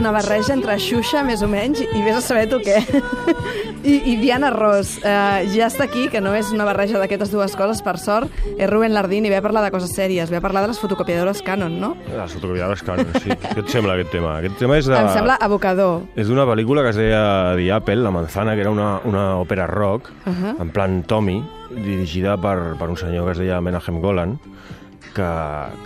una barreja entre Xuxa, més o menys, i vés a saber tu què. I, I Diana Ross, eh, ja està aquí, que no és una barreja d'aquestes dues coses, per sort. És Rubén Lardín i ve a parlar de coses sèries, ve a parlar de les fotocopiadores Canon, no? Les fotocopiadores Canon, sí. Què et sembla aquest tema? Aquest tema és de... Em sembla abocador. És d'una pel·lícula que es deia The Apple, La Manzana, que era una, una òpera rock, uh -huh. en plan Tommy, dirigida per, per un senyor que es deia Menahem Golan, que,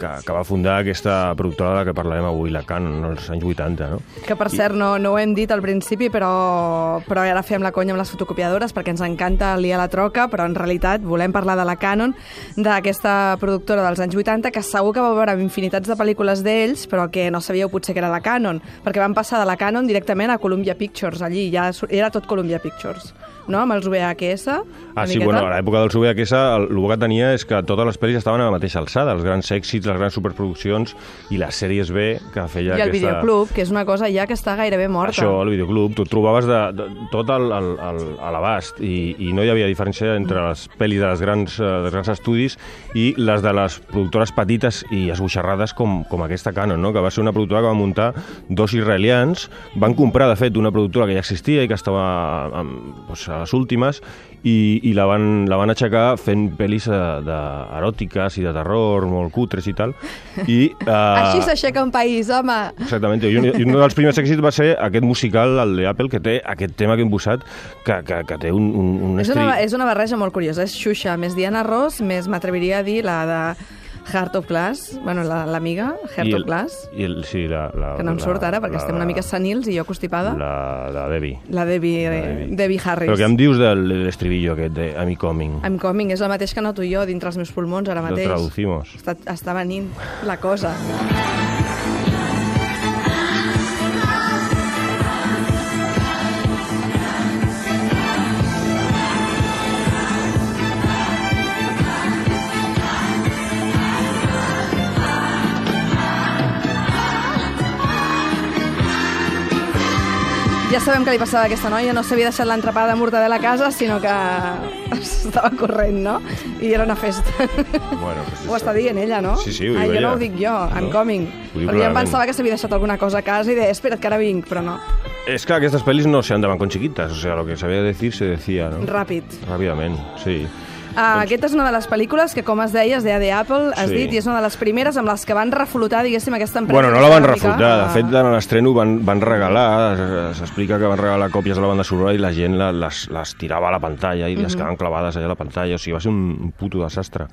que, que va fundar aquesta productora de la que parlarem avui, la Canon, als anys 80, no? Que, per cert, no, no ho hem dit al principi, però, però ara fem la conya amb les fotocopiadores perquè ens encanta liar la troca, però en realitat volem parlar de la Canon, d'aquesta productora dels anys 80, que segur que va veure infinitats de pel·lícules d'ells, però que no sabíeu potser que era la Canon, perquè van passar de la Canon directament a Columbia Pictures, allí, ja era tot Columbia Pictures, no?, amb els VHS. Ah, sí, bueno, a l'època dels VHS el, el que tenia és que totes les pel·lis estaven a la mateixa alçada, els grans èxits, les grans superproduccions i les sèries B que feia I el aquesta... videoclub, que és una cosa ja que està gairebé morta. Això, el videoclub, tu trobaves de, de, tot al, al, al, a l'abast i, i no hi havia diferència entre les pel·lis de les grans, eh, dels grans estudis i les de les productores petites i esboixarrades com, com aquesta Canon, no? que va ser una productora que va muntar dos israelians, van comprar, de fet, una productora que ja existia i que estava amb, doncs, a les últimes i, i la, van, la van aixecar fent pel·lis eh, de, eròtiques i de terror molt cutres i tal. I, uh, Així s'aixeca un país, home! Exactament. I un, i un dels primers èxits va ser aquest musical, el de Apple, que té aquest tema que hem posat, que, que, que té un, un, un És estri... una, és una barreja molt curiosa. És Xuxa més Diana Ross, més m'atreviria a dir la de Heart of Glass, bueno, l'amiga, la, Heart I of el, Glass, I el, sí, la, la, que no em surt ara perquè la- estem una mica senils i jo constipada. La, La, la Debbie. Debbie, La eh, Debbie. Debbie Harris. Però què em dius de l'estribillo aquest de I'm coming? I'm coming, és el mateix que noto jo dintre els meus pulmons ara Lo mateix. traducimos. Està, està venint la cosa. Ja sabem què li passava a aquesta noia, no s'havia deixat l'entrepà de mortadela a casa, sinó que estava corrent, no? I era una festa. Bueno, pues Ho està dient ella, no? Sí, sí, ho Ai, diu jo ella. no ho dic jo, I'm No? coming. Ho diu Però jo em pensava que s'havia deixat alguna cosa a casa i deia, espera't que ara vinc, però no. Es que aquestes pelis no se andaban con chiquitas, o sea, lo que de decir se decía, ¿no? Ràpid. Ràpidament, sí. Uh, aquesta és una de les pel·lícules que, com es deia, es deia The Apple, has Sí. dit, i és una de les primeres amb les que van reflotar, diguéssim, aquesta empresa. Bueno, no la van refutar, de eh, fet, en l'estreno van, van regalar, s'explica que van regalar còpies de la banda sonora i la gent la- les, les tirava a la pantalla i les quedaven clavades allà a la pantalla, o sigui, va ser un puto desastre.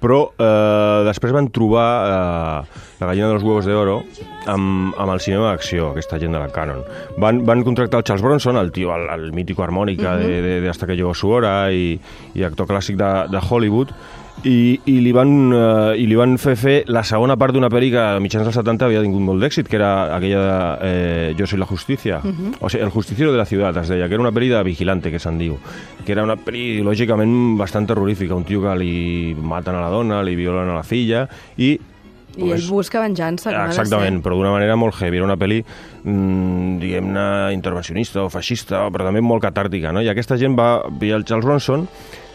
Però eh, després van trobar eh, la gallina dels huevos de oro amb, amb el cinema d'acció, aquesta gent de la Canon. Van, van contractar el Charles Bronson, el tio, el, el mítico harmònica de, de, de Hasta que llegó su hora i, i actor clàssic de, de Hollywood, i, i, li van, eh, i li van fer fer la segona part d'una pel·li que a mitjans dels 70 havia tingut molt d'èxit, que era aquella de eh, Yo soy la justicia, o sigui, El justiciero de la ciutat, es deia, que era una pel·li de vigilante, que se'n diu, que era una pel·li lògicament bastant terrorífica, un tio que li maten a la dona, li violen a la filla, i I ell busca venjança. no Exactament, però d'una manera molt heavy. Era una pel·li, mm, diguem-ne, intervencionista o feixista, però també molt catàrtica, no? I aquesta gent va pillar el Charles Bronson,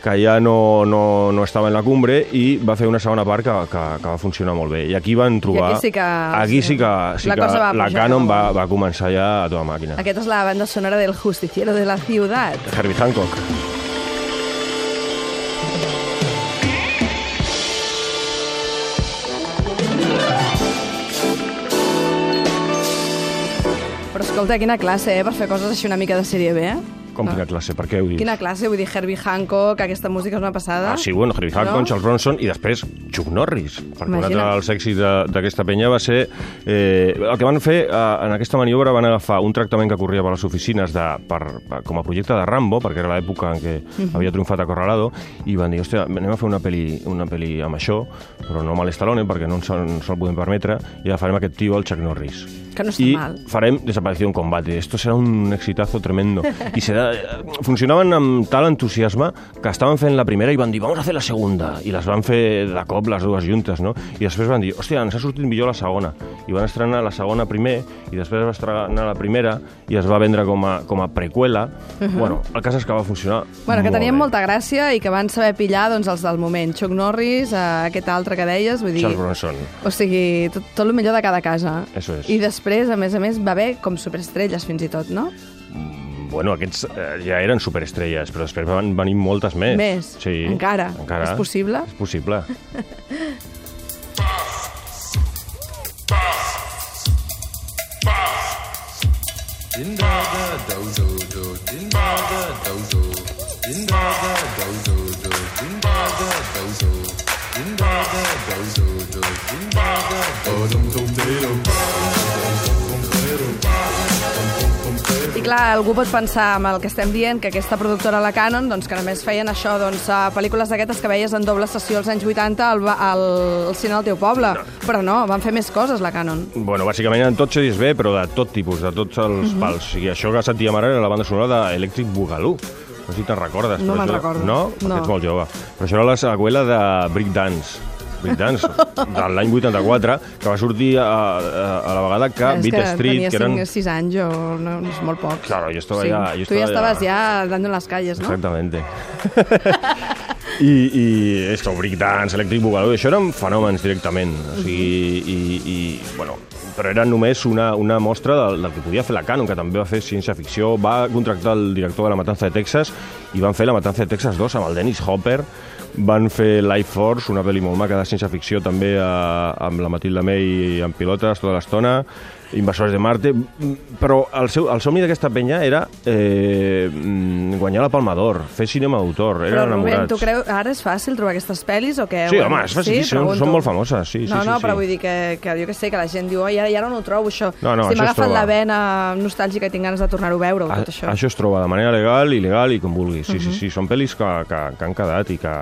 que ja no, no, no estava en la cumbre, i va fer una segona part que, que, que va funcionar molt bé. I aquí van trobar... aquí sí que- Aquí sí que, sí La que va la Canon va, va començar ja a tota màquina. Aquesta és la banda sonora del Justiciero de la Ciutat. Herbie Hancock. Però escolta, quina classe, eh, per fer coses així una mica de sèrie B, eh? Com quina classe? Per què ho dius? Quina classe, vull dir, Herbie Hancock, aquesta música és una passada. Ah, sí, bueno, Herbie Hancock, No? Charles Bronson i després Chuck Norris. Perquè un altre Imagina't. dels èxits de- d'aquesta penya va ser... Eh, el que van fer eh, en aquesta maniobra van agafar un tractament que corria per les oficines de, per, per, com a projecte de Rambo, perquè era l'època en què havia triomfat a Corralado, i van dir, hòstia, anem a fer una pel·li, una pel·li amb això, però no amb l'Estalone, perquè no ens no ens el podem permetre, i agafarem aquest tio, el Chuck Norris. Que no està y mal. farem Desaparició en combate. Esto será un exitazo tremendo. Y será eh, funcionaven amb tal entusiasme que estaven fent la primera i van dir, vamos a fer la segunda, i les van fer de cop les dues juntes, no? I després van dir, hòstia, ens ha sortit millor la segona. I van estrenar la segona primer, i després va estrenar la primera, i es va vendre com a, com a preqüela. Bueno, el cas és que va funcionar Bueno, que tenien molta gràcia i que van saber pillar doncs, els del moment. Chuck Norris, eh, aquest altre que deies, vull dir... Charles Bronson. O sigui, tot, tot el millor de cada casa. Eso es. I després, a més a més, va haver com superestrelles fins i tot, no? Bueno, aquests eh, ja eren superestrelles, però després van venir moltes més. Més? Sí. Encara? Encara. És possible? És possible. I clar, algú pot pensar amb el que estem dient que aquesta productora, la Canon, doncs, que només feien això, doncs, a pel·lícules d'aquestes que veies en doble sessió als anys 80 al, al, al cine del teu poble. Però no, van fer més coses, la Canon. Bueno, bàsicament eren tots CDs B, però de tot tipus, de tots els Mhm. pals. O sigui, això que sentíem ara era la banda sonora d'Electric Boogaloo. No sé si te'n recordes. No me'n recordo. No? Perquè No. ets molt jove. Però això era la seqüela de Brick Dance. Dance, de l'any 84, que va sortir a, a, a la vegada que és Beat que Street, tenia que eren... 5 6 anys, jo, no, és molt poc. Claro, yo estaba ya- yo tu ja estaves ja dando en les calles, no? Exactamente. I, i esto, Brick Dance, Electric Boogaloo, això eren fenòmens directament. O sigui, i, i, bueno, però era només una, una mostra del, del que podia fer la Canon, que també va fer ciència-ficció. Va contractar el director de La Matanza de Texas i van fer La Matanza de Texas 2 amb el Dennis Hopper. Van fer Life Force, una pel·li molt maca de ciència-ficció, també a, amb la Matilda May en pilotes tota l'estona. Invasors de Marte, Mm, però el, seu, el somni d'aquesta penya era eh, mm, guanyar la Palma d'Or, fer cinema d'autor, eren Però, Rubén, enamorats. tu creus... Ara és fàcil trobar aquestes pel·lis o què? Sí, home, és fàcil, són- Pregunto. són molt famoses, sí, sí, No, sí, no, sí. però vull dir que, que jo que sé, que la gent diu oi, ara, ja no ho trobo, això. No, no, si m'ha agafat la vena nostàlgica i tinc ganes de tornar-ho a veure, A, tot això. això es troba de manera legal, il·legal i com vulguis. Sí, Mhm. sí, sí, són pel·lis que, que, que han quedat i que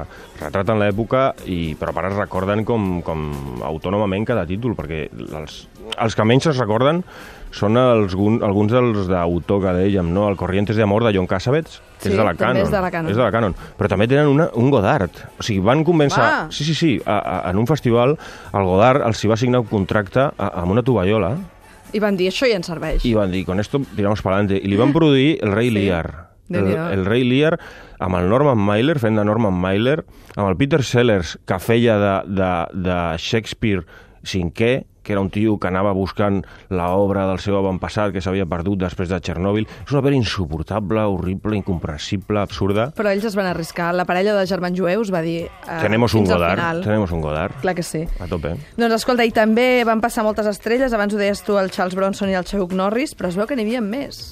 retraten l'època i però a part es recorden com, com autònomament cada títol, perquè els, els que menys es recorden són els, gun- alguns dels d'autor que dèiem, no? El Corrientes de Amor de John Cassavetes, que Sí, és de la Canon. és de la Canon. És de la Canon. Però també tenen una, un Godard. O sigui, van convèncer... Ah. Sí, sí, sí. A, a, en un festival, el Godard els hi va signar un contracte a, amb una tovallola I van dir, això ja ens serveix. i van dir, con esto tiramos para adelante. I li van produir el rei Sí. Lear. El, el rei Lear amb el Norman Mailer, fent de Norman Mailer, amb el Peter Sellers, que feia de, de, de Shakespeare cinquè, que era un tio que anava buscant l'obra del seu avantpassat que s'havia perdut després de Txernòbil. És una pel·li insuportable, horrible, incomprensible, absurda. Però ells es van arriscar. La parella de germans jueus va dir... Eh, tenemos un Godard, tenemos un Godard. Clar que sí. A tope. Doncs escolta, i també van passar moltes estrelles, abans ho deies tu, el Charles Bronson i el Chuck Norris, però es veu que n'hi havia més.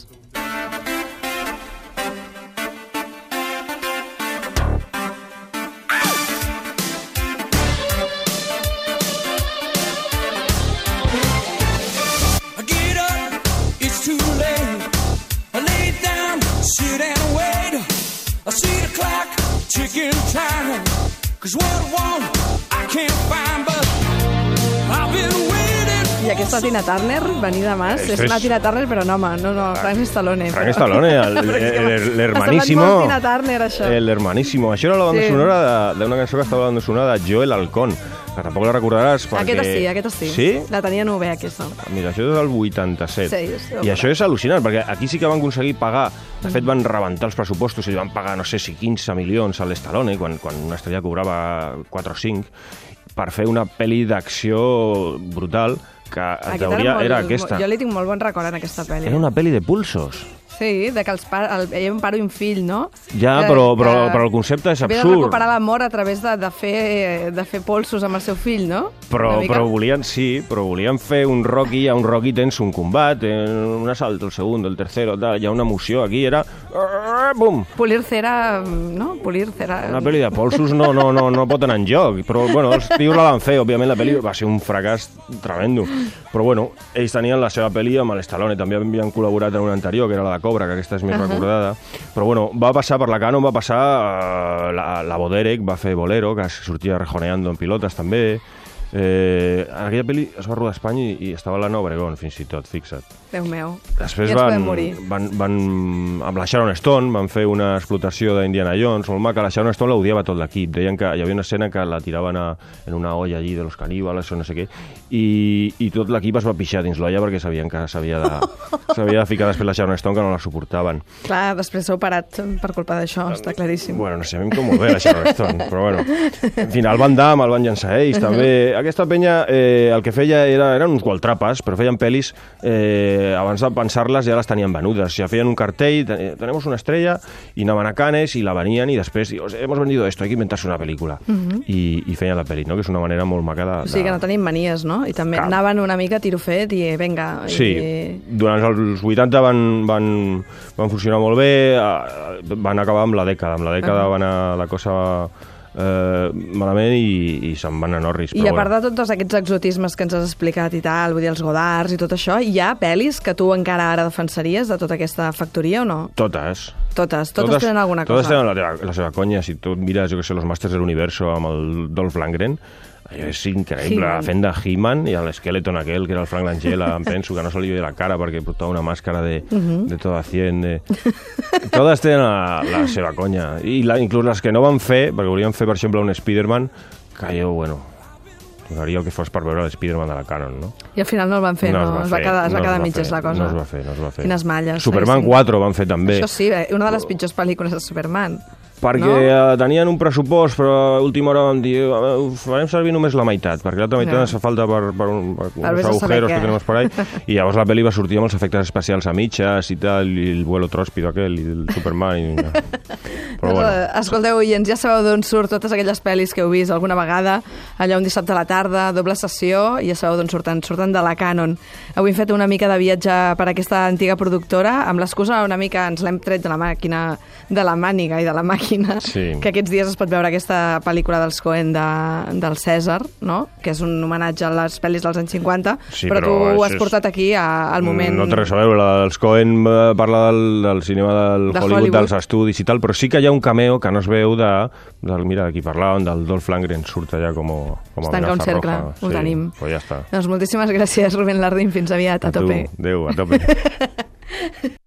Aquesta Tina Turner, venida más, és una és- Tina Turner, però no, home, no, no, Frank Stallone. Frank però- Stallone, molt Tina Turner, això. El hermanísimo. Això era la banda Sí. sonora de- d'una cançó que estava la banda sonora de Joel Halcón, que tampoc la recordaràs perquè... Aquesta sí, aquesta sí. Sí? La tenia nube, aquesta. Mira, això és del 87. Sí, sí, I això és al·lucinant, perquè aquí sí que van aconseguir pagar. De fet, van rebentar els pressupostos i van pagar, no sé si 15 milions a l'Estalone, quan, quan una estrella cobrava 4 o 5, per fer una pel·li d'acció brutal, que en teoria era aquesta. Jo li tinc molt bon record en aquesta pel·li. Era una pel·li de pulsos. Sí, de que els pa el, hi ha un pare i un fill, no? Ja, però, però, però el concepte és havia de absurd. recuperar l'amor a través de, de, fer, de fer polsos amb el seu fill, no? Però, però volien, sí, però volien fer un Rocky, a un Rocky tens un combat, eh, un assalt, el segon, el tercero, tal, hi ha una emoció, aquí era... ah, Bum! Polir cera, no? Polir cera... Una pel·li de polsos no, no, no, no pot anar en joc, però bueno, els tios la van fer, òbviament la pel·li va ser un fracàs tremendo. Però bueno, ells tenien la seva pel·li amb l'Estalone, també havien col·laborat en una anterior, que era la de Cobra, que aquesta és més recordada. Però bueno, va passar per la Canon, va passar eh, la, la Boderek, va fer Bolero, que sortia rejoneando en pilotes també, Eh, aquella pel·li es va rodar a Espanya i, i estava l'Anna Obregón, fins i tot, fixa't. Déu meu. Després I ens podem van, morir. van, van, amb la Sharon Stone van fer una explotació d'Indiana Jones, molt maca. La Sharon Stone l'odiava tot l'equip. Deien que hi havia una escena que la tiraven a, en una olla allí de los caníbales o no sé què, i, i tot l'equip es va pixar dins l'olla perquè sabien que s'havia de, s'havia de ficar després la Sharon Stone, que no la suportaven. Clar, després s'ha operat per culpa d'això, està claríssim. Bueno, no sé, a mi em cau molt bé la Sharon Stone, però bueno. En fi, el Van Damme, el van llançar ells, també. Aquesta penya eh, el que feia era, eren uns gualtrapes, però feien pel·lis, eh, abans de pensar-les ja les tenien venudes. Ja feien un cartell, ten- tenemos una estrella, i anaven a Canes i la venien i després, dius, hemos vendido esto, hay que inventarse una pel·lícula. I, I feien la pel·li, no? que és una manera molt maca de... O sigui que no tenim manies, no? I també Cap. anaven una mica a tiro fet i vinga... Sí, I... durant els 80 van, van, van funcionar molt bé, eh, van acabar amb la dècada. Amb la dècada Ah. va anar la cosa eh, malament i, i se'n van a Norris. I a part de tots aquests exotismes que ens has explicat i tal, vull dir, els Godards i tot això, hi ha pel·lis que tu encara ara defensaries de tota aquesta factoria o no? Totes. Totes, totes, tenen alguna totes cosa. tenen la, la seva conya. Si tu mires, jo que sé, los Masters del Universo amb el Dolph Lundgren, allò és increïble. He-Man. Fent de He-Man i l'esqueleton aquell, que era el Frank Langella, em penso que no se li veia la cara perquè portava una màscara de, Mhm. de toda cien. De... Totes tenen la, la seva conya. I la, inclús les que no van fer, perquè volien fer, per exemple, un Spider-Man, que jo, bueno, donaria el que fos per veure l'Spider-Man de la Canon, no? I al final no el van fer, no? va es va fer, quedar, es va no quedar va mitges fer, la cosa. No es va fer, no es va fer. Quines malles. Superman sí, sí. 4 van fer també. Això sí, eh, una de les pitjors pel·lícules de Superman. Perquè No? no? tenien un pressupost, però a última hora vam dir "A veure, ho farem servir només la meitat, perquè l'altra meitat Ja. ens fa falta per, per, un, per Per uns agujeros que tenemos por ahí. I llavors la pel·li va sortir amb els efectes especials a mitges i tal, i el vuelo tròspido aquell, i el Superman... I... Però Doncs, bueno, eh, Escolteu, oients, ja sabeu d'on surt totes aquelles pel·lis que heu vist alguna vegada, allà un dissabte a la tarda, doble sessió, i ja sabeu d'on surten, surten de la Canon. Avui hem fet una mica de viatge per aquesta antiga productora, amb l'excusa una mica ens l'hem tret de la màquina, de la màniga i de la màquina, Sí. que aquests dies es pot veure aquesta pel·lícula dels Coen de, del Cèsar, no? que és un homenatge a les pel·lis dels anys 50, Sí, però, però tu has portat aquí a, al moment... No té res a veure, la dels Coen eh, parla del, del cinema del De Hollywood, Hollywood. dels estudis i tal, però sí que hi ha un cameo que no es veu de, del, mira, d'aquí parlàvem, del Dolph Lundgren, surt allà com, com a Es tanca un cercle, roja. ho tenim. Pues ja està. Doncs moltíssimes gràcies, Rubén Lardín. Fins aviat, a, a tope. Adéu, a tope.